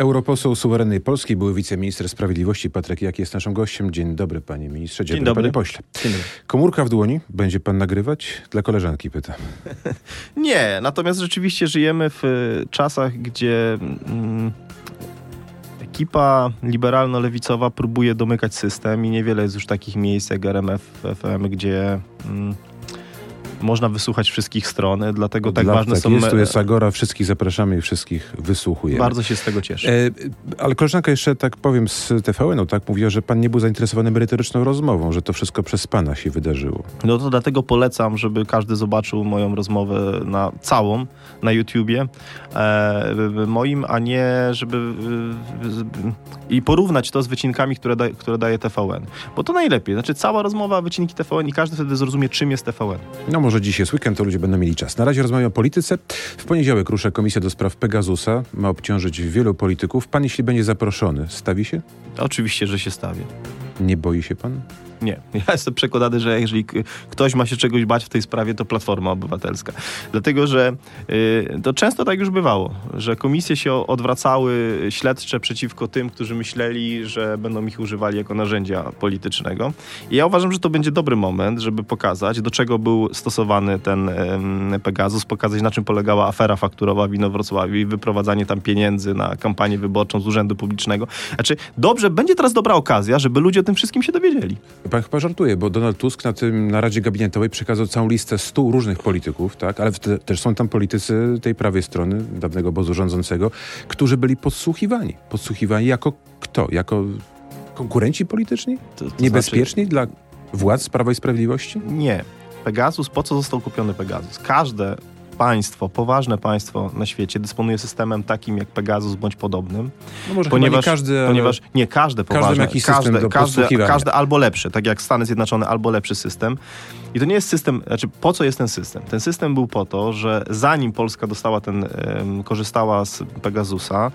Europoseł Suwerennej Polski, były wiceminister sprawiedliwości Patryk Jaki jest naszym gościem. Dzień dobry panie ministrze, dzień, Dzień dobry, dobry. panie pośle. Dzień dobry. Komórka w dłoni, będzie pan nagrywać? Dla koleżanki pytam. Nie, natomiast rzeczywiście żyjemy w y, czasach, gdzie mm, ekipa liberalno-lewicowa próbuje domykać system i niewiele jest już takich miejsc jak RMF, FM, gdzie mm, można wysłuchać wszystkich stron, dlatego tak Dla- ważne tak są... jest, tu jest Agora, wszystkich zapraszamy i wszystkich wysłuchujemy. Bardzo się z tego cieszę. E, ale koleżanka jeszcze, tak powiem, z TVN-u, tak, mówiła, że pan nie był zainteresowany merytoryczną rozmową, że to wszystko przez pana się wydarzyło. No to dlatego polecam, żeby każdy zobaczył moją rozmowę na całą na YouTubie e, moim, a nie żeby i porównać to z wycinkami, które, da, które daje TVN. Bo to najlepiej. Znaczy cała rozmowa, wycinki TVN i każdy wtedy zrozumie, czym jest TVN. No może dziś jest weekend, to ludzie będą mieli czas. Na razie rozmawiamy o polityce. W poniedziałek rusza Komisja do Spraw Pegasusa. Ma obciążyć wielu polityków. Pan, jeśli będzie zaproszony, stawi się? Oczywiście, że się stawię. Nie boi się pan? Nie. Ja jestem przekonany, że jeżeli ktoś ma się czegoś bać w tej sprawie, to Platforma Obywatelska. Dlatego, że y, to często tak już bywało, że komisje się odwracały śledcze przeciwko tym, którzy myśleli, że będą ich używali jako narzędzia politycznego. I ja uważam, że to będzie dobry moment, żeby pokazać, do czego był stosowany ten em, Pegasus, pokazać, na czym polegała afera fakturowa w Inowrocławiu i wyprowadzanie tam pieniędzy na kampanię wyborczą z urzędu publicznego. Znaczy, dobrze, będzie teraz dobra okazja, żeby ludzie o tym wszystkim się dowiedzieli. Pan chyba żartuje, bo Donald Tusk na tym na Radzie Gabinetowej przekazał całą listę stu różnych polityków, tak? ale te, też są tam politycy tej prawej strony, dawnego obozu rządzącego, którzy byli podsłuchiwani. Podsłuchiwani jako kto? Jako konkurenci polityczni? To- to Niebezpieczni dla władz Prawa i Sprawiedliwości? Nie. Pegasus, po co został kupiony Pegasus? Każde państwo, poważne państwo na świecie dysponuje systemem takim jak Pegasus bądź podobnym, No może ponieważ, nie każdy, ponieważ nie każde poważne, system każde, każde, albo lepsze, tak jak Stany Zjednoczone, albo lepszy system. I to nie jest system, znaczy po co jest ten system? Ten system był po to, że zanim Polska dostała ten, korzystała z Pegasusa,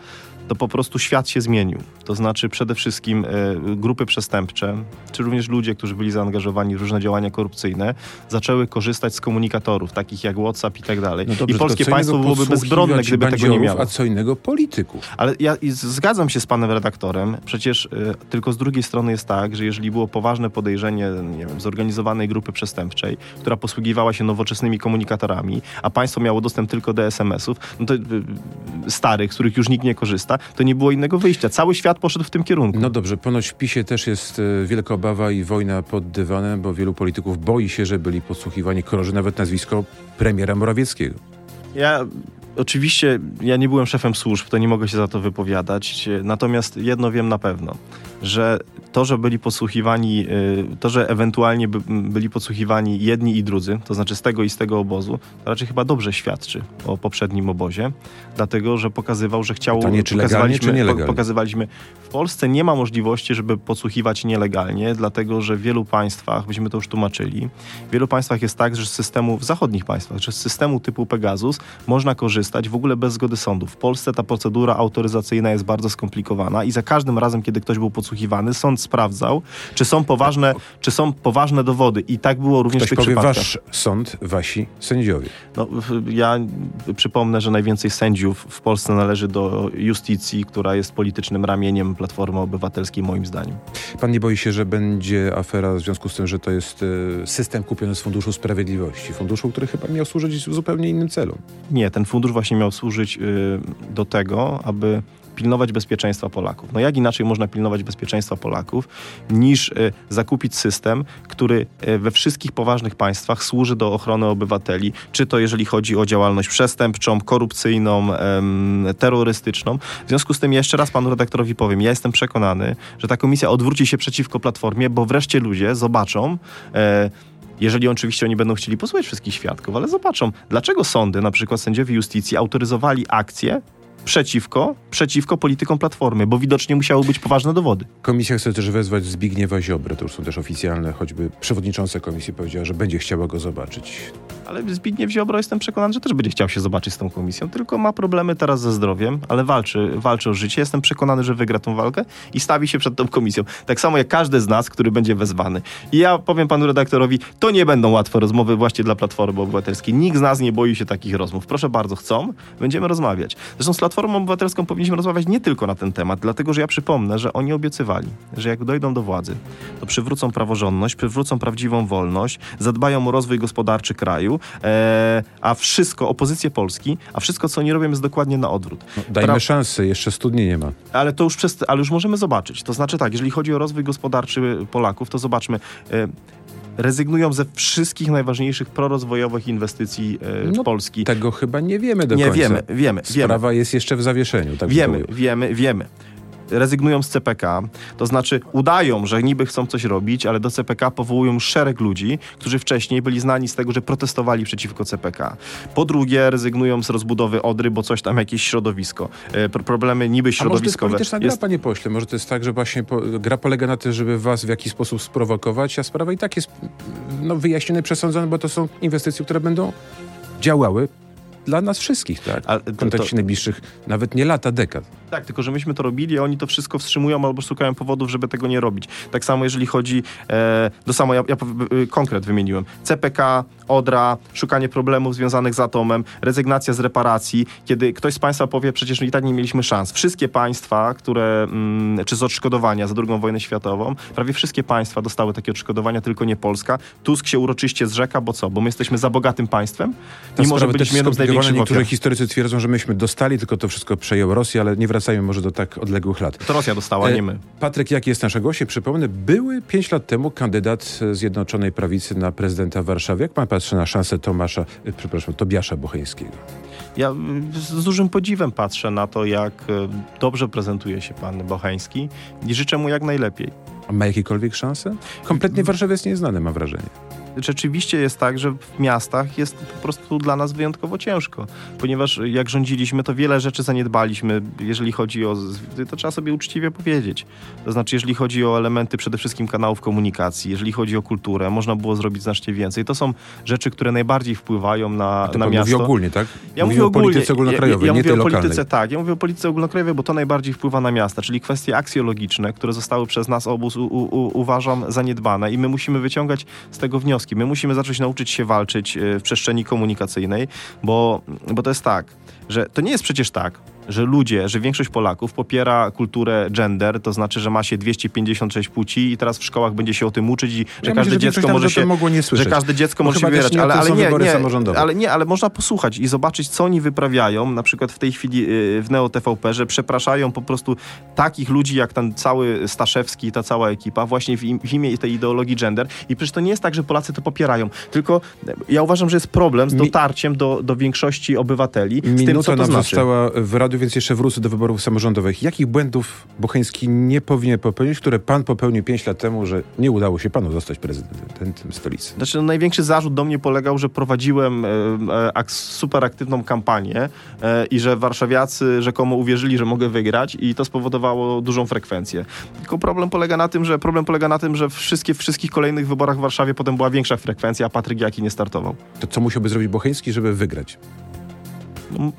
to po prostu świat się zmienił. To znaczy przede wszystkim e, grupy przestępcze, czy również ludzie, którzy byli zaangażowani w różne działania korupcyjne, zaczęły korzystać z komunikatorów, takich jak WhatsApp i tak dalej. No dobrze, I polskie państwo byłoby bezbronne, gdyby tego nie miało. A co innego polityków. Ale ja zgadzam się z panem redaktorem. Przecież y, tylko z drugiej strony jest tak, że jeżeli było poważne podejrzenie, nie wiem, zorganizowanej grupy przestępczej, która posługiwała się nowoczesnymi komunikatorami, a państwo miało dostęp tylko do SMS-ów, no to y, starych, z których już nikt nie korzysta, to nie było innego wyjścia. Cały świat poszedł w tym kierunku. No dobrze, ponoć w PiSie też jest e, wielka obawa i wojna pod dywanem, bo wielu polityków boi się, że byli podsłuchiwani, krąży nawet nazwisko premiera Morawieckiego. Ja oczywiście ja nie byłem szefem służb, to nie mogę się za to wypowiadać. Natomiast jedno wiem na pewno, że to, że byli podsłuchiwani, y, to, że ewentualnie by, byli podsłuchiwani jedni i drudzy, to znaczy z tego i z tego obozu, to raczej chyba dobrze świadczy o poprzednim obozie, dlatego że pokazywał, że chciał. Pytanie, czy legalnie, pokazywaliśmy- czy nielegalnie? Pokazywaliśmy. W Polsce nie ma możliwości, żeby podsłuchiwać nielegalnie, dlatego że w wielu państwach, byśmy to już tłumaczyli, w wielu państwach jest tak, że z systemu, w zachodnich państwach, że z systemu typu Pegasus można korzystać w ogóle bez zgody sądu. W Polsce ta procedura autoryzacyjna jest bardzo skomplikowana i za każdym razem, kiedy ktoś był podsłuchiwany, sąd sprawdzał, czy są poważne, czy są poważne dowody. I tak było również Ktoś w tych powie przypadkach. wasz sąd, wasi sędziowie. No, ja przypomnę, że najwięcej sędziów w Polsce należy do justicji, która jest politycznym ramieniem Platformy Obywatelskiej, moim zdaniem. Pan nie boi się, że będzie afera w związku z tym, że to jest e, system kupiony z Funduszu Sprawiedliwości. Funduszu, który chyba miał służyć zupełnie innym celom. Nie, ten fundusz właśnie miał służyć y, do tego, aby pilnować bezpieczeństwa Polaków. No jak inaczej można pilnować bezpieczeństwa Polaków, niż y, zakupić system, który y, we wszystkich poważnych państwach służy do ochrony obywateli, czy to jeżeli chodzi o działalność przestępczą, korupcyjną, terrorystyczną. W związku z tym ja jeszcze raz panu redaktorowi powiem, ja jestem przekonany, że ta komisja odwróci się przeciwko Platformie, bo wreszcie ludzie zobaczą, e, jeżeli oczywiście oni będą chcieli posłuchać wszystkich świadków, ale zobaczą, dlaczego sądy, na przykład sędziowie justicji, autoryzowali akcje przeciwko, przeciwko politykom Platformy, bo widocznie musiały być poważne dowody. Komisja chce też wezwać Zbigniewa Ziobrę, to już są też oficjalne, choćby przewodnicząca komisji powiedziała, że będzie chciała go zobaczyć. Ale Zbigniew Ziobro jestem przekonany, że też będzie chciał się zobaczyć z tą komisją, tylko ma problemy teraz ze zdrowiem, ale walczy, walczy o życie. Jestem przekonany, że wygra tą walkę i stawi się przed tą komisją. Tak samo jak każdy z nas, który będzie wezwany. I ja powiem panu redaktorowi, to nie będą łatwe rozmowy właśnie dla Platformy Obywatelskiej. Nikt z nas nie boi się takich rozmów. Proszę bardzo, chcą, będziemy rozmawiać. Zresztą z Platformą Obywatelską powinniśmy rozmawiać nie tylko na ten temat, dlatego że ja przypomnę, że oni obiecywali, że jak dojdą do władzy, to przywrócą praworządność, przywrócą prawdziwą wolność, zadbają o rozwój gospodarczy kraju, e, a wszystko, opozycję Polski, a wszystko, co oni robią, jest dokładnie na odwrót. No, dajmy Pra... szansę, jeszcze studni nie ma. Ale to już przez, ale już możemy zobaczyć. To znaczy tak, jeżeli chodzi o rozwój gospodarczy Polaków, to zobaczmy. E, rezygnują ze wszystkich najważniejszych prorozwojowych inwestycji e, no, Polski. Tego chyba nie wiemy do nie, końca. Nie wiemy, wiemy. Sprawa wiemy. jest jeszcze w zawieszeniu. Tak wiemy, wiemy, wiemy rezygnują z CPK, to znaczy udają, że niby chcą coś robić, ale do CPK powołują szereg ludzi, którzy wcześniej byli znani z tego, że protestowali przeciwko CPK. Po drugie, rezygnują z rozbudowy Odry, bo coś tam, jakieś środowisko. E, problemy niby środowiskowe. A może to jest polityczna jest... gra, panie pośle? Może to jest tak, że właśnie po, gra polega na tym, żeby was w jakiś sposób sprowokować, a sprawa i tak jest no, wyjaśniona i przesądzona, bo to są inwestycje, które będą działały dla nas wszystkich, tak? A, w kontekście to... najbliższych nawet nie lata, dekad. Tak, tylko że myśmy to robili, a oni to wszystko wstrzymują albo szukają powodów, żeby tego nie robić. Tak samo jeżeli chodzi, e, do samo, ja, ja e, konkret wymieniłem, CPK, Odra, szukanie problemów związanych z atomem, rezygnacja z reparacji, kiedy ktoś z Państwa powie, przecież i tak nie mieliśmy szans. Wszystkie państwa, które, mm, czy z odszkodowania za II wojnę światową, prawie wszystkie państwa dostały takie odszkodowania, tylko nie Polska. Tusk się uroczyście zrzeka, bo co? Bo my jesteśmy za bogatym państwem, Ta mimo że byliśmy jedną z największych Niektórzy historycy twierdzą, że myśmy dostali, tylko to wszystko przejęła Rosja, ale nie wracajmy może do tak odległych lat. To Rosja dostała, nie my. Patryk, jaki jest nasz gość? Przypomnę, były pięć lat temu kandydat Zjednoczonej Prawicy na prezydenta Warszawy. Jak pan patrzy na szansę Tomasza, e, przepraszam, Tobiasza Bocheńskiego? Ja z dużym podziwem patrzę na to, jak e, dobrze prezentuje się pan Bocheński i życzę mu jak najlepiej. A ma jakiekolwiek szanse? Kompletnie Warszawa jest nieznany, mam wrażenie rzeczywiście jest tak, że w miastach jest po prostu dla nas wyjątkowo ciężko, ponieważ jak rządziliśmy, to wiele rzeczy zaniedbaliśmy, jeżeli chodzi o, to trzeba sobie uczciwie powiedzieć. To znaczy, jeżeli chodzi o elementy przede wszystkim kanałów komunikacji, jeżeli chodzi o kulturę, można było zrobić znacznie więcej. To są rzeczy, które najbardziej wpływają na, na miasto. Mówi ogólnie, tak? Ja mówię o polityce ogólnokrajowej, ja, ja, ja mówię o polityce, tak. Ja mówię o polityce ogólnokrajowej, bo to najbardziej wpływa na miasta, czyli kwestie aksjologiczne, które zostały przez nas obóz u, u, uważam zaniedbane i my musimy wyciągać z tego wnioski My musimy zacząć nauczyć się walczyć e, w przestrzeni komunikacyjnej, bo, bo to jest tak, że to nie jest przecież tak, że ludzie, że większość Polaków popiera kulturę gender, to znaczy, że ma się 256 płci i teraz w szkołach będzie się o tym uczyć i że ja każde myślę, dziecko może się mogło nie że każde dziecko może się wybierać, ale, ale nie, nie, ale nie, ale można posłuchać i zobaczyć, co oni wyprawiają, na przykład w tej chwili y, w Neo TVP, że przepraszają po prostu takich ludzi, jak ten cały Staszewski, ta cała ekipa, właśnie w, im, w imię tej ideologii gender. I przecież to nie jest tak, że Polacy to popierają, tylko ja uważam, że jest problem z dotarciem do, do większości obywateli z tym, co to znaczy. w radiu, więc jeszcze wrócę do wyborów samorządowych. Jakich błędów Bocheński nie powinien popełnić, które pan popełnił 5 lat temu, że nie udało się panu zostać prezydentem stolicy? Znaczy, no, największy zarzut do mnie polegał, że prowadziłem e, e, super aktywną kampanię e, i że warszawiacy rzekomo uwierzyli, że mogę wygrać i to spowodowało dużą frekwencję. Tylko problem polega na tym, że problem polega na tym, że wszystkie, w wszystkich kolejnych wyborach w Warszawie potem była większa frekwencja, a Patryk Jaki nie startował. To co musiałby zrobić Bocheński, żeby wygrać? No,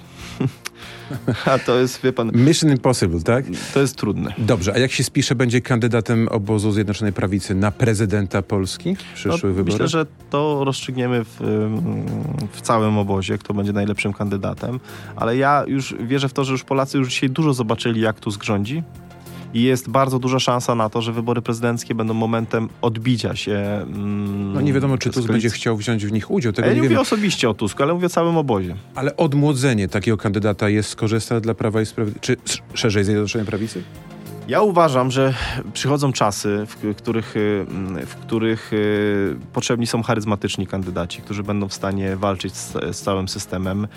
A to jest, wie pan... Mission Impossible, tak? To jest trudne. Dobrze, a jak się spisze, będzie kandydatem obozu Zjednoczonej Prawicy na prezydenta Polski w przyszłych no, wyborach? Myślę, że to rozstrzygniemy w, w całym obozie, kto będzie najlepszym kandydatem, ale ja już wierzę w to, że już Polacy już dzisiaj dużo zobaczyli, jak tu zgrządzi i jest bardzo duża szansa na to, że wybory prezydenckie będą momentem odbicia się. Mm, no nie wiadomo, czy Tusk będzie chciał wziąć w nich udział. Tego ja nie, nie mówię osobiście o Tusku, ale mówię o całym obozie. Ale odmłodzenie takiego kandydata jest skorzystne dla Prawa i Sprawiedliwości, czy szerzej Zjednoczonej Prawicy? Ja uważam, że przychodzą czasy, w których, y, w których y, potrzebni są charyzmatyczni kandydaci, którzy będą w stanie walczyć z, z całym systemem.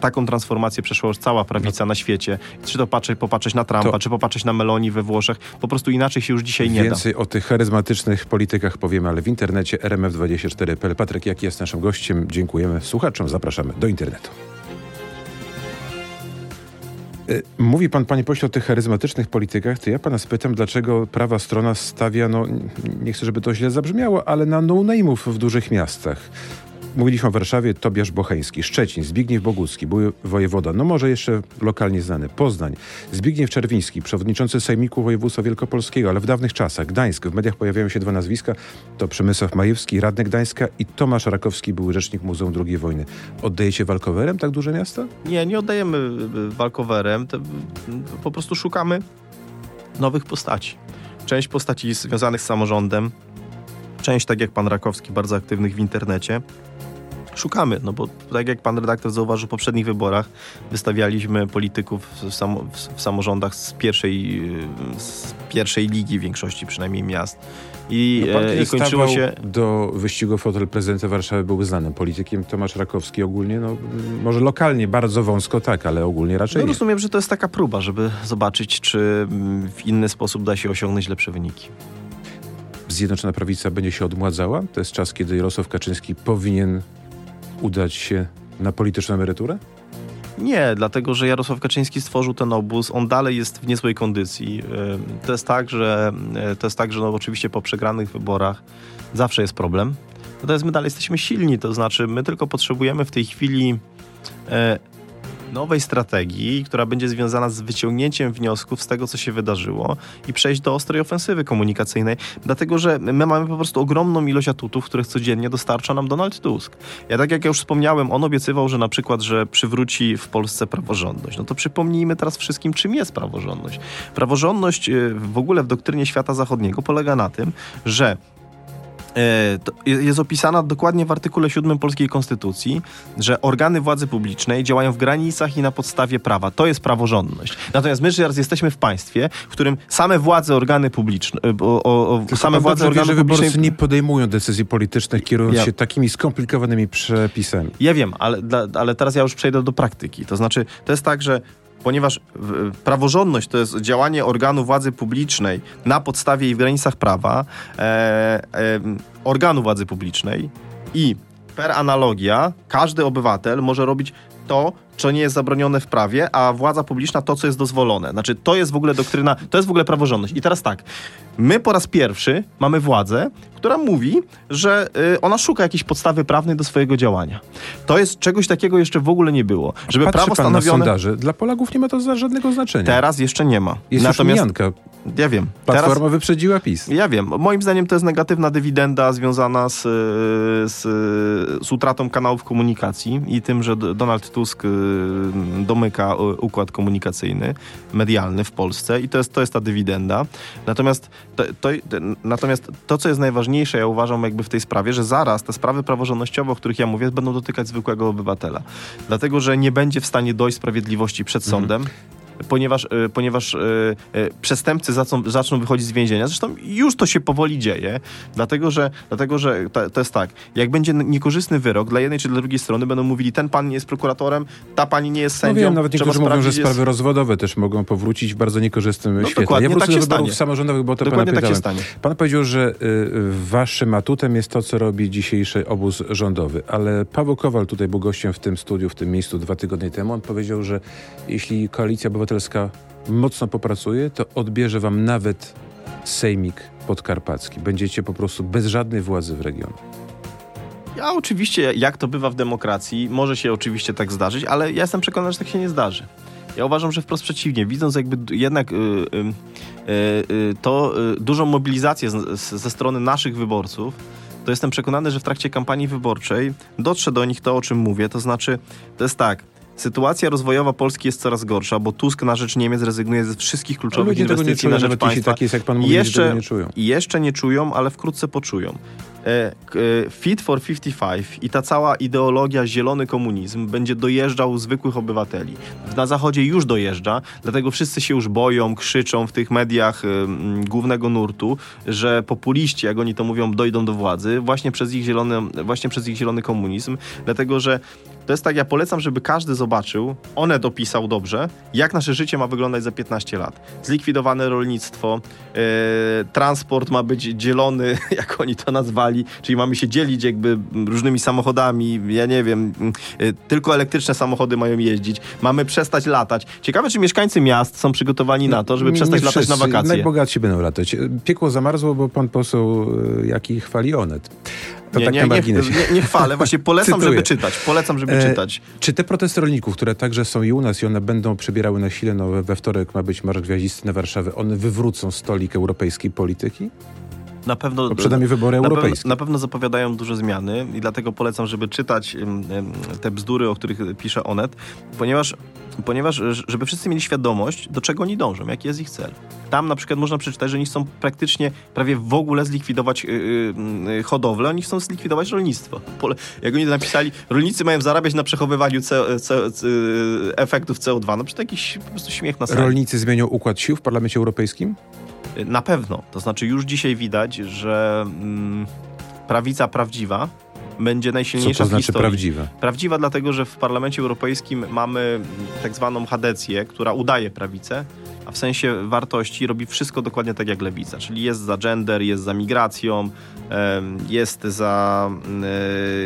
Taką transformację przeszła już cała prawica no. na świecie. Czy to patrzeć, popatrzeć na Trumpa, to... czy popatrzeć na Meloni we Włoszech. Po prostu inaczej się już dzisiaj nie Więcej da. Więcej o tych charyzmatycznych politykach powiemy, ale w internecie rmf24.pl. Patryk Jaki jest naszym gościem. Dziękujemy słuchaczom. Zapraszamy do internetu. Y, mówi pan, panie pośle, o tych charyzmatycznych politykach, to ja pana spytam, dlaczego prawa strona stawia, no nie chcę, żeby to źle zabrzmiało, ale na no-name'ów w dużych miastach. Mówiliśmy o Warszawie, Tobiasz Bocheński, Szczecin, Zbigniew Bogucki, były wojewoda, no może jeszcze lokalnie znany, Poznań, Zbigniew Czerwiński, przewodniczący Sejmiku Województwa Wielkopolskiego, ale w dawnych czasach, Gdańsk, w mediach pojawiają się dwa nazwiska, to Przemysław Majewski, radny Gdańska i Tomasz Rakowski, były rzecznik Muzeum II Wojny. Oddajecie walkowerem tak duże miasta? Nie, nie oddajemy y, walkowerem, y, po prostu szukamy nowych postaci. Część postaci związanych z samorządem, część, tak jak pan Rakowski, bardzo aktywnych w internecie. Szukamy, no bo tak jak pan redaktor zauważył, w poprzednich wyborach wystawialiśmy polityków w, samo, w samorządach z pierwszej, z pierwszej ligi większości przynajmniej miast. I, no e, i kończyło się... Do wyścigu fotel prezydenta Warszawy był znanym politykiem. Tomasz Rakowski ogólnie, no może lokalnie bardzo wąsko tak, ale ogólnie raczej no, nie. Rozumiem, że to jest taka próba, żeby zobaczyć, czy w inny sposób da się osiągnąć lepsze wyniki. Zjednoczona Prawica będzie się odmładzała? To jest czas, kiedy Jarosław Kaczyński powinien udać się na polityczną emeryturę? Nie, dlatego że Jarosław Kaczyński stworzył ten obóz, on dalej jest w niezłej kondycji. To jest tak, że to jest tak, że no oczywiście po przegranych wyborach zawsze jest problem. Natomiast my dalej jesteśmy silni, to znaczy my tylko potrzebujemy w tej chwili e, nowej strategii, która będzie związana z wyciągnięciem wniosków z tego, co się wydarzyło i przejść do ostrej ofensywy komunikacyjnej, dlatego że my mamy po prostu ogromną ilość atutów, których codziennie dostarcza nam Donald Tusk. Ja tak jak ja już wspomniałem, on obiecywał, że na przykład, że przywróci w Polsce praworządność. No to przypomnijmy teraz wszystkim, czym jest praworządność. Praworządność y, w ogóle w doktrynie świata zachodniego polega na tym, że jest opisana dokładnie w artykule 7 polskiej konstytucji, że organy władzy publicznej działają w granicach i na podstawie prawa. To jest praworządność. Natomiast my teraz jesteśmy w państwie, w którym same władze organy publiczne, e, o, o, same władze organów że wyborcy nie podejmują decyzji politycznych, kierując ja. się takimi skomplikowanymi przepisami. Ja wiem, ale, ale teraz ja już przejdę do praktyki. To znaczy, to jest tak, że ponieważ praworządność to jest działanie organu władzy publicznej na podstawie i w granicach prawa, e, e, organu władzy publicznej i per analogia każdy obywatel może robić to, co nie jest zabronione w prawie, a władza publiczna to, co jest dozwolone. Znaczy, to jest w ogóle doktryna, to jest w ogóle praworządność. I teraz tak, my po raz pierwszy mamy władzę, która mówi, że y, ona szuka jakiejś podstawy prawnej do swojego działania. To jest czegoś takiego jeszcze w ogóle nie było. Żeby Patrzy prawo stanowione... na sondaże. Dla Polaków nie ma to żadnego znaczenia. Teraz jeszcze nie ma. Jest Natomiast... już Ja wiem. Platforma Teraz... wyprzedziła PiS. Ja wiem. Moim zdaniem to jest negatywna dywidenda związana z, z, z utratą kanałów komunikacji i tym, że Donald Tusk y, domyka układ komunikacyjny, medialny w Polsce i to jest, to jest ta dywidenda. Natomiast to, to, natomiast to, co jest najważniejsze, ja uważam jakby w tej sprawie, że zaraz te sprawy praworządnościowe, o których ja mówię, będą dotykać zwykłego obywatela. Dlatego, że nie będzie w stanie dojść sprawiedliwości przed mhm. Ponieważ, e, ponieważ e, e, przestępcy zaczną, zaczną wychodzić z więzienia. Zresztą już to się powoli dzieje, dlatego że, dlatego, że to, to jest tak, jak będzie niekorzystny wyrok dla jednej czy dla drugiej strony, będą mówili, ten pan nie jest prokuratorem, ta pani nie jest sędzią. No wiem, nawet niektórzy mówią, że sprawy jest... rozwodowe też mogą powrócić w bardzo niekorzystnym no, świetle. Dokładnie, ja wrócę tak do wyborów samorządowych, bo to dokładnie pana tak się stanie. Pan powiedział, że y, waszym atutem jest to, co robi dzisiejszy obóz rządowy, ale Paweł Kowal tutaj był gościem w tym studiu, w tym miejscu dwa tygodnie temu. On powiedział, że jeśli Koalicja Obywatelska mocno popracuje, to odbierze wam nawet sejmik podkarpacki. Będziecie po prostu bez żadnej władzy w regionie. Ja oczywiście, jak to bywa w demokracji, może się oczywiście tak zdarzyć, ale ja jestem przekonany, że tak się nie zdarzy. Ja uważam, że wprost przeciwnie. Widząc jakby jednak y, y, y, to y, dużą mobilizację z, z, ze strony naszych wyborców, to jestem przekonany, że w trakcie kampanii wyborczej dotrze do nich to, o czym mówię. To znaczy, to jest tak, Sytuacja rozwojowa Polski jest coraz gorsza, bo Tusk na rzecz Niemiec rezygnuje ze wszystkich kluczowych inwestycji czują, na rzecz państwa. Tak jest, jak pan mówi, jeszcze, nie czują. jeszcze nie czują, ale wkrótce poczują. E, e, Fit for 55 i ta cała ideologia zielony komunizm będzie dojeżdżał zwykłych obywateli. Na zachodzie już dojeżdża, dlatego wszyscy się już boją, krzyczą w tych mediach głównego nurtu, że populiści, jak oni to mówią, dojdą do władzy właśnie przez ich zielony, właśnie przez ich zielony komunizm, dlatego że to jest tak, ja polecam, żeby każdy zobaczył, one dopisał dobrze, jak nasze życie ma wyglądać za 15 lat. Zlikwidowane rolnictwo, yy, transport ma być dzielony, jak oni to nazwali, czyli mamy się dzielić jakby różnymi samochodami, ja nie wiem, yy, tylko elektryczne samochody mają jeździć, mamy przestać latać. Ciekawe, czy mieszkańcy miast są przygotowani na to, żeby nie, przestać nie latać na wakacje. Najbogatsi będą latać. Piekło zamarzło, bo pan poseł, e, jaki chwali Onet. To nie, tak nie, na marginesie. nie, nie chwalę, właśnie polecam, Cytuję. żeby czytać. Polecam, żeby E, czytać. Czy te protesty rolników, które także są i u nas i one będą przybierały na sile, no we wtorek ma być Marsz Gwiaździsty na Warszawę, one wywrócą stolik europejskiej polityki? Na pewno, Bo przed nami wybory na pewno, europejskie. na pewno zapowiadają duże zmiany i dlatego polecam, żeby czytać te bzdury, o których pisze Onet, ponieważ, ponieważ ż- żeby wszyscy mieli świadomość, do czego oni dążą, jaki jest ich cel. Tam na przykład można przeczytać, że oni chcą praktycznie prawie w ogóle zlikwidować yy, yy, hodowlę, oni chcą zlikwidować rolnictwo. Pole, jak oni napisali, rolnicy mają zarabiać na przechowywaniu CO, CO, C- efektów CO2, no przecież to jakiś po prostu śmiech na sali. Rolnicy zmienią układ sił w Parlamencie Europejskim? Na pewno. To znaczy już dzisiaj widać, że mm, prawica prawdziwa będzie Co najsilniejsza to w znaczy historii. prawdziwe? Prawdziwa dlatego, że w Parlamencie Europejskim mamy tak zwaną chadecję, która udaje prawicę, a w sensie wartości robi wszystko dokładnie tak jak lewica. Czyli jest za gender, jest za migracją, jest za... mm, e,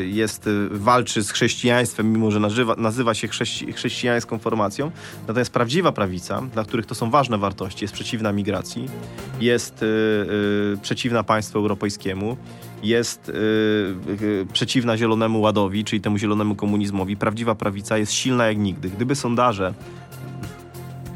jest, y, walczy z chrześcijaństwem, mimo że nazywa, nazywa się chrześci, chrześcijańską formacją. Natomiast prawdziwa prawica, dla których to są ważne wartości, jest przeciwna migracji, jest y, y, przeciwna państwu europejskiemu, jest przeciwna Zielonemu Ładowi, czyli temu zielonemu komunizmowi. Prawdziwa prawica jest silna jak nigdy. Gdyby sondaże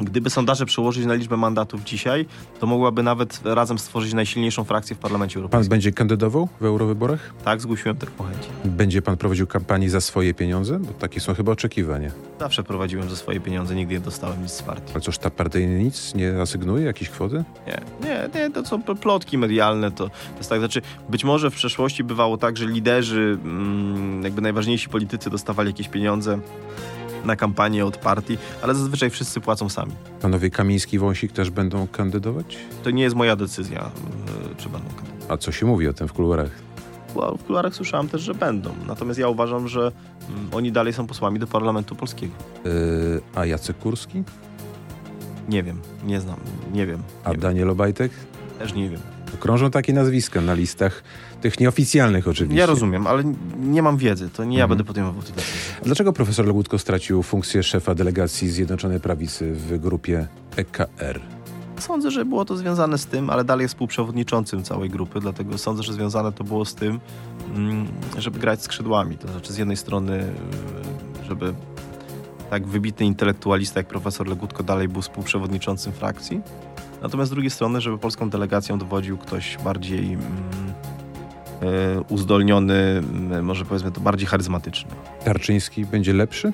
Gdyby sondaże przełożyć na liczbę mandatów dzisiaj, to mogłaby nawet razem stworzyć najsilniejszą frakcję w Parlamencie Pan Europejskim. będzie kandydował w eurowyborach? Tak, zgłosiłem taką chęć. Będzie pan prowadził kampanię za swoje pieniądze? Bo takie są chyba oczekiwania. Zawsze prowadziłem ze swoje pieniądze, nigdy nie dostałem nic z partii. Ale cóż, ta partyjny nic nie asygnuje? Jakieś kwoty? Nie, nie, nie, to są plotki medialne, to, to jest tak, znaczy być może w przeszłości bywało tak, że liderzy, mm, jakby najważniejsi politycy dostawali jakieś pieniądze na kampanię od partii, ale zazwyczaj wszyscy płacą sami. Panowie Kamiński i Wąsik też będą kandydować? To nie jest moja decyzja, yy, czy będą kandydować. A co się mówi o tym w kuluarach? Bo W kuluarach słyszałem też, że będą. Natomiast ja uważam, że mm, oni dalej są posłami do Parlamentu Polskiego. Yy, a Jacek Kurski? Nie wiem, nie znam, nie wiem. A Nie wiem. Daniel Obajtek? Też nie wiem. Krążą takie nazwiska na listach, tych nieoficjalnych oczywiście. Ja rozumiem, ale nie mam wiedzy. To nie ja Mhm. będę podejmował te decyzje. Dlaczego profesor Legutko stracił funkcję szefa delegacji Zjednoczonej Prawicy w grupie EKR? Sądzę, że było to związane z tym, ale dalej jest współprzewodniczącym całej grupy, dlatego sądzę, że związane to było z tym, mm, żeby grać skrzydłami. To znaczy z jednej strony, y, żeby tak wybitny intelektualista jak profesor Legutko dalej był współprzewodniczącym frakcji, natomiast z drugiej strony, żeby polską delegacją dowodził ktoś bardziej mm, y, uzdolniony, mm, może powiedzmy to bardziej charyzmatyczny. Tarczyński będzie lepszy?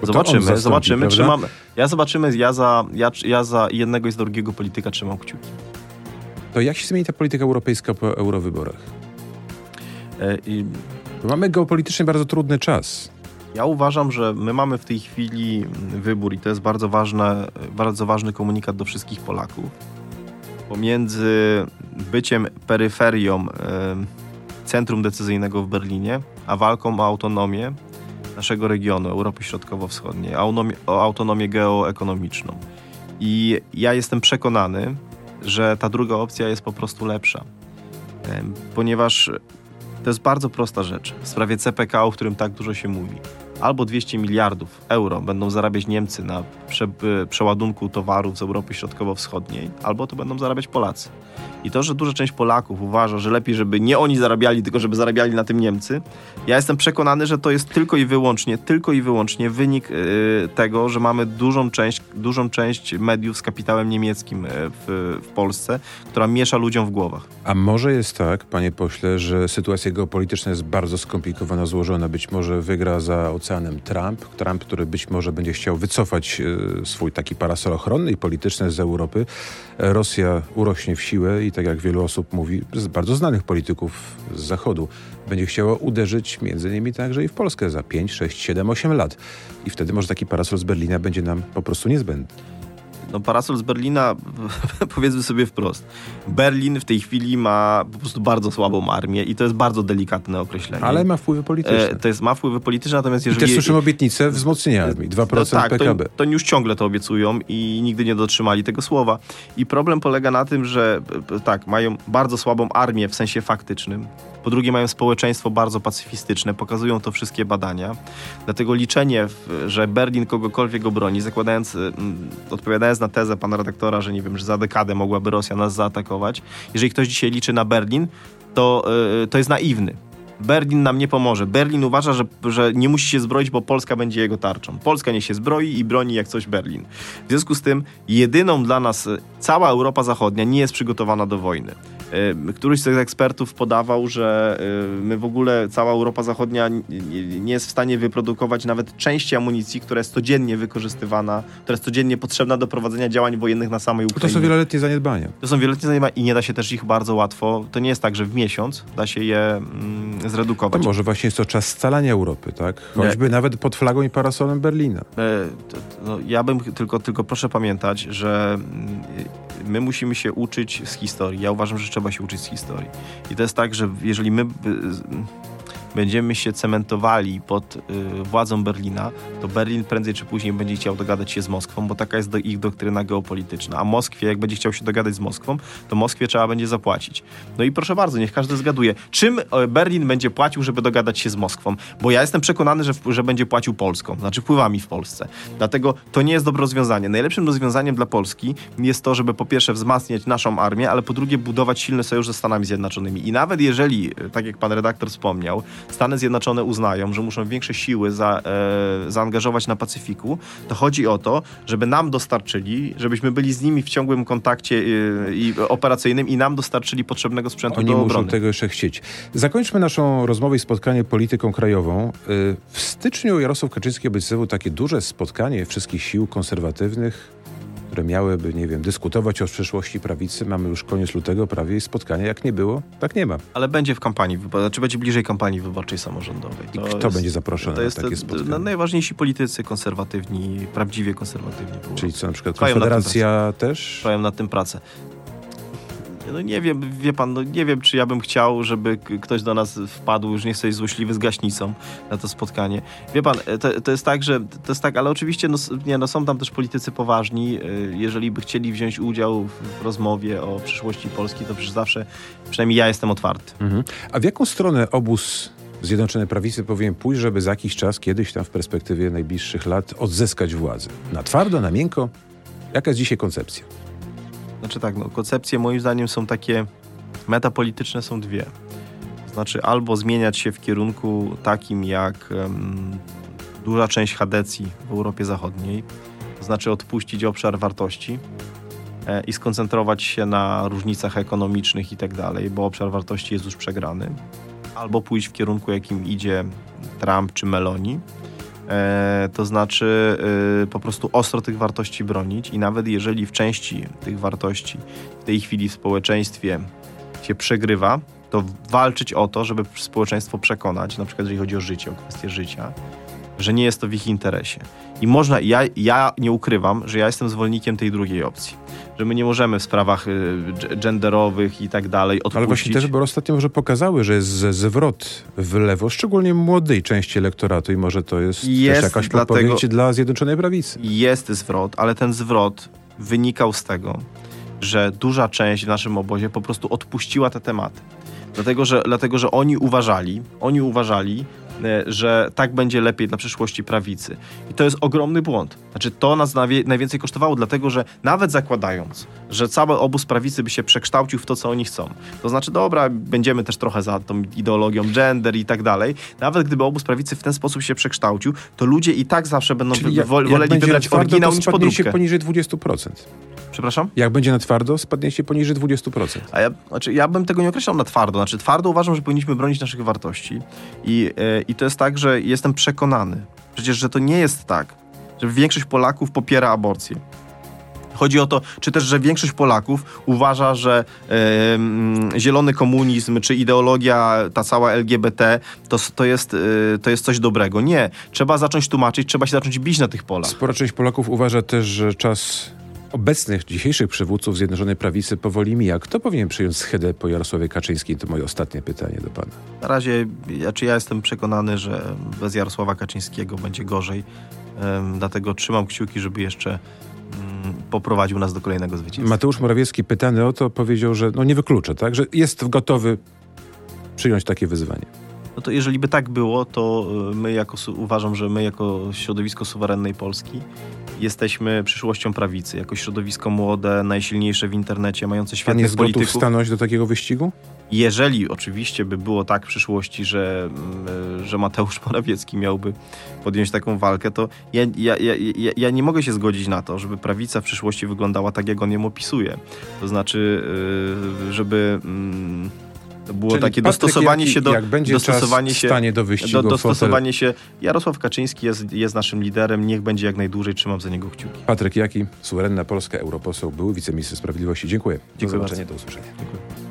Bo Zobaczymy, zastąpi, zobaczymy. prawda? Trzymamy. Ja zobaczymy, ja za, ja, ja za jednego i z drugiego polityka trzymam kciuki. To jak się zmieni ta polityka europejska po eurowyborach? Bo mamy geopolitycznie bardzo trudny czas. Ja uważam, że my mamy w tej chwili wybór i to jest bardzo, ważne, bardzo ważny komunikat do wszystkich Polaków. Pomiędzy byciem peryferią e, centrum decyzyjnego w Berlinie, a walką o autonomię naszego regionu, Europy Środkowo-Wschodniej, o autonomię geoekonomiczną. I ja jestem przekonany, że ta druga opcja jest po prostu lepsza. Em, Ponieważ to jest bardzo prosta rzecz. W sprawie CPK, o którym tak dużo się mówi. Albo 200 miliardów euro będą zarabiać Niemcy na prze, y, przeładunku towarów z Europy Środkowo-Wschodniej, albo to będą zarabiać Polacy. I to, że duża część Polaków uważa, że lepiej, żeby nie oni zarabiali, tylko żeby zarabiali na tym Niemcy, ja jestem przekonany, że to jest tylko i wyłącznie, tylko i wyłącznie wynik y, tego, że mamy dużą część, dużą część mediów z kapitałem niemieckim y, w, w Polsce, która miesza ludziom w głowach. A może jest tak, panie pośle, że sytuacja geopolityczna jest bardzo skomplikowana, złożona. Być może wygra za oceanem Trump, Trump, który być może będzie chciał wycofać e, swój taki parasol ochronny i polityczny z Europy. E, Rosja urośnie w siłę i tak jak wielu osób mówi, z bardzo znanych polityków z Zachodu, będzie chciała uderzyć między innymi także i w Polskę za 5, 6, 7, 8 lat. I wtedy może taki parasol z Berlina będzie nam po prostu niezbędny. No parasol z Berlina, powiedzmy sobie wprost. Berlin w tej chwili ma po prostu bardzo słabą armię i to jest bardzo delikatne określenie. Ale ma wpływy polityczne. e, to jest, ma wpływy polityczne, natomiast I jeżeli... też słyszymy obietnicę wzmocnienia armii, 2% no tak, PKB. To, to już ciągle to obiecują i nigdy nie dotrzymali tego słowa. I problem polega na tym, że e, tak, mają bardzo słabą armię w sensie faktycznym. Po drugie, mają społeczeństwo bardzo pacyfistyczne, pokazują to wszystkie badania. Dlatego liczenie, że Berlin kogokolwiek obroni, zakładając, y, odpowiadając na tezę pana redaktora, że nie wiem, że za dekadę mogłaby Rosja nas zaatakować, jeżeli ktoś dzisiaj liczy na Berlin, to, y, to jest naiwny. Berlin nam nie pomoże. Berlin uważa, że, że nie musi się zbroić, bo Polska będzie jego tarczą. Polska nie się zbroi i broni jak coś Berlin. W związku z tym jedyną dla nas, cała Europa Zachodnia nie jest przygotowana do wojny. Y, któryś z tych ekspertów podawał, że y, my w ogóle, cała Europa Zachodnia nie jest w stanie wyprodukować nawet części amunicji, która jest codziennie wykorzystywana, która jest codziennie potrzebna do prowadzenia działań wojennych na samej Ukrainie. To są wieloletnie zaniedbania. To są wieloletnie zaniedbania i nie da się też ich bardzo łatwo, to nie jest tak, że w miesiąc da się je mm, zredukować. To może właśnie jest to czas scalania Europy, tak? Choćby nie. nawet pod flagą i parasolem Berlina. E, no, ja bym tylko, tylko proszę pamiętać, że mm, my musimy się uczyć z historii. Ja uważam, że trzeba się uczyć z historii. I to jest tak, że jeżeli my będziemy się cementowali pod y, władzą Berlina, to Berlin prędzej czy później będzie chciał dogadać się z Moskwą, bo taka jest do, ich doktryna geopolityczna. A Moskwie, jak będzie chciał się dogadać z Moskwą, to Moskwie trzeba będzie zapłacić. No i proszę bardzo, niech każdy zgaduje, czym e, Berlin będzie płacił, żeby dogadać się z Moskwą. Bo ja jestem przekonany, że, że będzie płacił Polską, znaczy wpływami w Polsce. Dlatego to nie jest dobre rozwiązanie. Najlepszym rozwiązaniem dla Polski jest to, żeby po pierwsze wzmacniać naszą armię, ale po drugie budować silny sojusz ze Stanami Zjednoczonymi. I nawet jeżeli, e, tak jak pan redaktor wspomniał, Stany Zjednoczone uznają, że muszą większe siły za, e, zaangażować na Pacyfiku, to chodzi o to, żeby nam dostarczyli, żebyśmy byli z nimi w ciągłym kontakcie e, i operacyjnym i nam dostarczyli potrzebnego sprzętu Oni do obrony. muszą tego jeszcze chcieć. Zakończmy naszą rozmowę i spotkanie polityką krajową. E, w styczniu Jarosław Kaczyński obiecywał takie duże spotkanie wszystkich sił konserwatywnych które miałyby, nie wiem, dyskutować o przyszłości prawicy. Mamy już koniec lutego prawie i spotkania jak nie było, tak nie ma. Ale będzie w kampanii, znaczy będzie bliżej kampanii wyborczej samorządowej. To I kto jest, będzie zaproszony to jest na takie spotkanie? Na najważniejsi politycy konserwatywni, prawdziwie konserwatywni. Czyli co, na przykład Konfederacja też? Trwają nad tym pracę no nie wiem, wie pan, no nie wiem, czy ja bym chciał, żeby ktoś do nas wpadł, już nie sobie złośliwy z gaśnicą na to spotkanie. Wie pan, to, to jest tak, że to jest tak, ale oczywiście no, nie, no są tam też politycy poważni. Y, jeżeli by chcieli wziąć udział w rozmowie o przyszłości Polski, to przecież zawsze, przynajmniej ja jestem otwarty. Mhm. A w jaką stronę obóz Zjednoczone Prawicy powinien pójść, żeby za jakiś czas, kiedyś tam w perspektywie najbliższych lat odzyskać władzę? Na twardo, na miękko? Jaka jest dzisiaj koncepcja? Znaczy tak, no, koncepcje moim zdaniem są takie, metapolityczne są dwie. Znaczy albo zmieniać się w kierunku takim jak um, duża część Hadecji w Europie Zachodniej, to znaczy odpuścić obszar wartości e, i skoncentrować się na różnicach ekonomicznych i tak dalej, bo obszar wartości jest już przegrany. Albo pójść w kierunku, jakim idzie Trump czy Meloni, E, to znaczy e, po prostu ostro tych wartości bronić i nawet jeżeli w części tych wartości w tej chwili w społeczeństwie się przegrywa, to walczyć o to, żeby społeczeństwo przekonać, na przykład jeżeli chodzi o życie, o kwestię życia, że nie jest to w ich interesie. I można, ja, ja nie ukrywam, że ja jestem zwolennikiem tej drugiej opcji. Że my nie możemy w sprawach y, genderowych i tak dalej odpuścić. Ale właśnie te wybory ostatnio może pokazały, że jest zwrot w lewo, szczególnie młodej części elektoratu i może to jest, jest też jakaś dlatego, dla Zjednoczonej Prawicy. Jest zwrot, ale ten zwrot wynikał z tego, że duża część w naszym obozie po prostu odpuściła te tematy. Dlatego, że, dlatego, że oni uważali, oni uważali, że tak będzie lepiej dla przyszłości prawicy. I to jest ogromny błąd. Znaczy, to nas najwięcej kosztowało, dlatego że nawet zakładając, że cały obóz prawicy by się przekształcił w to, co oni chcą, to znaczy, dobra, będziemy też trochę za tą ideologią gender i tak dalej, nawet gdyby obóz prawicy w ten sposób się przekształcił, to ludzie i tak zawsze będą Czyli jak, woleli jak wybrać oryginał niż podróbkę. poniżej 20%. Przepraszam? Jak będzie na twardo, spadniecie poniżej 20%. A ja, znaczy, ja bym tego nie określał na twardo. Znaczy, twardo uważam, że powinniśmy bronić naszych wartości. I, yy, I to jest tak, że jestem przekonany, przecież, że to nie jest tak, że większość Polaków popiera aborcję. Chodzi o to, czy też, że większość Polaków uważa, że yy, zielony komunizm, czy ideologia, ta cała LGBT, to, to, jest, yy, to jest coś dobrego. Nie. Trzeba zacząć tłumaczyć, trzeba się zacząć bić na tych polach. Spora część Polaków uważa też, że czas obecnych, dzisiejszych przywódców Zjednoczonej Prawicy powoli mija. Kto powinien przyjąć schedę po Jarosławie Kaczyńskim? To moje ostatnie pytanie do pana. Na razie, znaczy ja jestem przekonany, że bez Jarosława Kaczyńskiego będzie gorzej. Um, dlatego trzymam kciuki, żeby jeszcze um, poprowadził nas do kolejnego zwycięstwa. Mateusz Morawiecki pytany o to powiedział, że no nie wyklucza, tak? Że jest gotowy przyjąć takie wyzwanie. No to jeżeli by tak było, to y, my jako, uważam, że my jako środowisko suwerennej Polski jesteśmy przyszłością prawicy, jako środowisko młode, najsilniejsze w internecie, mające świetnych Pan jest polityków. gotów stanąć do takiego wyścigu? Jeżeli oczywiście by było tak w przyszłości, że, mm, że Mateusz Morawiecki miałby podjąć taką walkę, to ja, ja, ja, ja nie mogę się zgodzić na to, żeby prawica w przyszłości wyglądała tak, jak on ją opisuje. To znaczy, y, żeby mm, to było Czyli takie Patryk, dostosowanie jak, się do... Jak będzie dostosowanie czas się, stanie do wyścigu do, o fotel. dostosowanie się. Jarosław Kaczyński jest, jest naszym liderem, niech będzie jak najdłużej, trzymam za niego kciuki. Patryk Jaki, suwerenna Polska, europoseł, były wiceminister sprawiedliwości. Dziękuję. Do Dziękuję zobaczenia, bardzo. do usłyszenia. Dziękuję.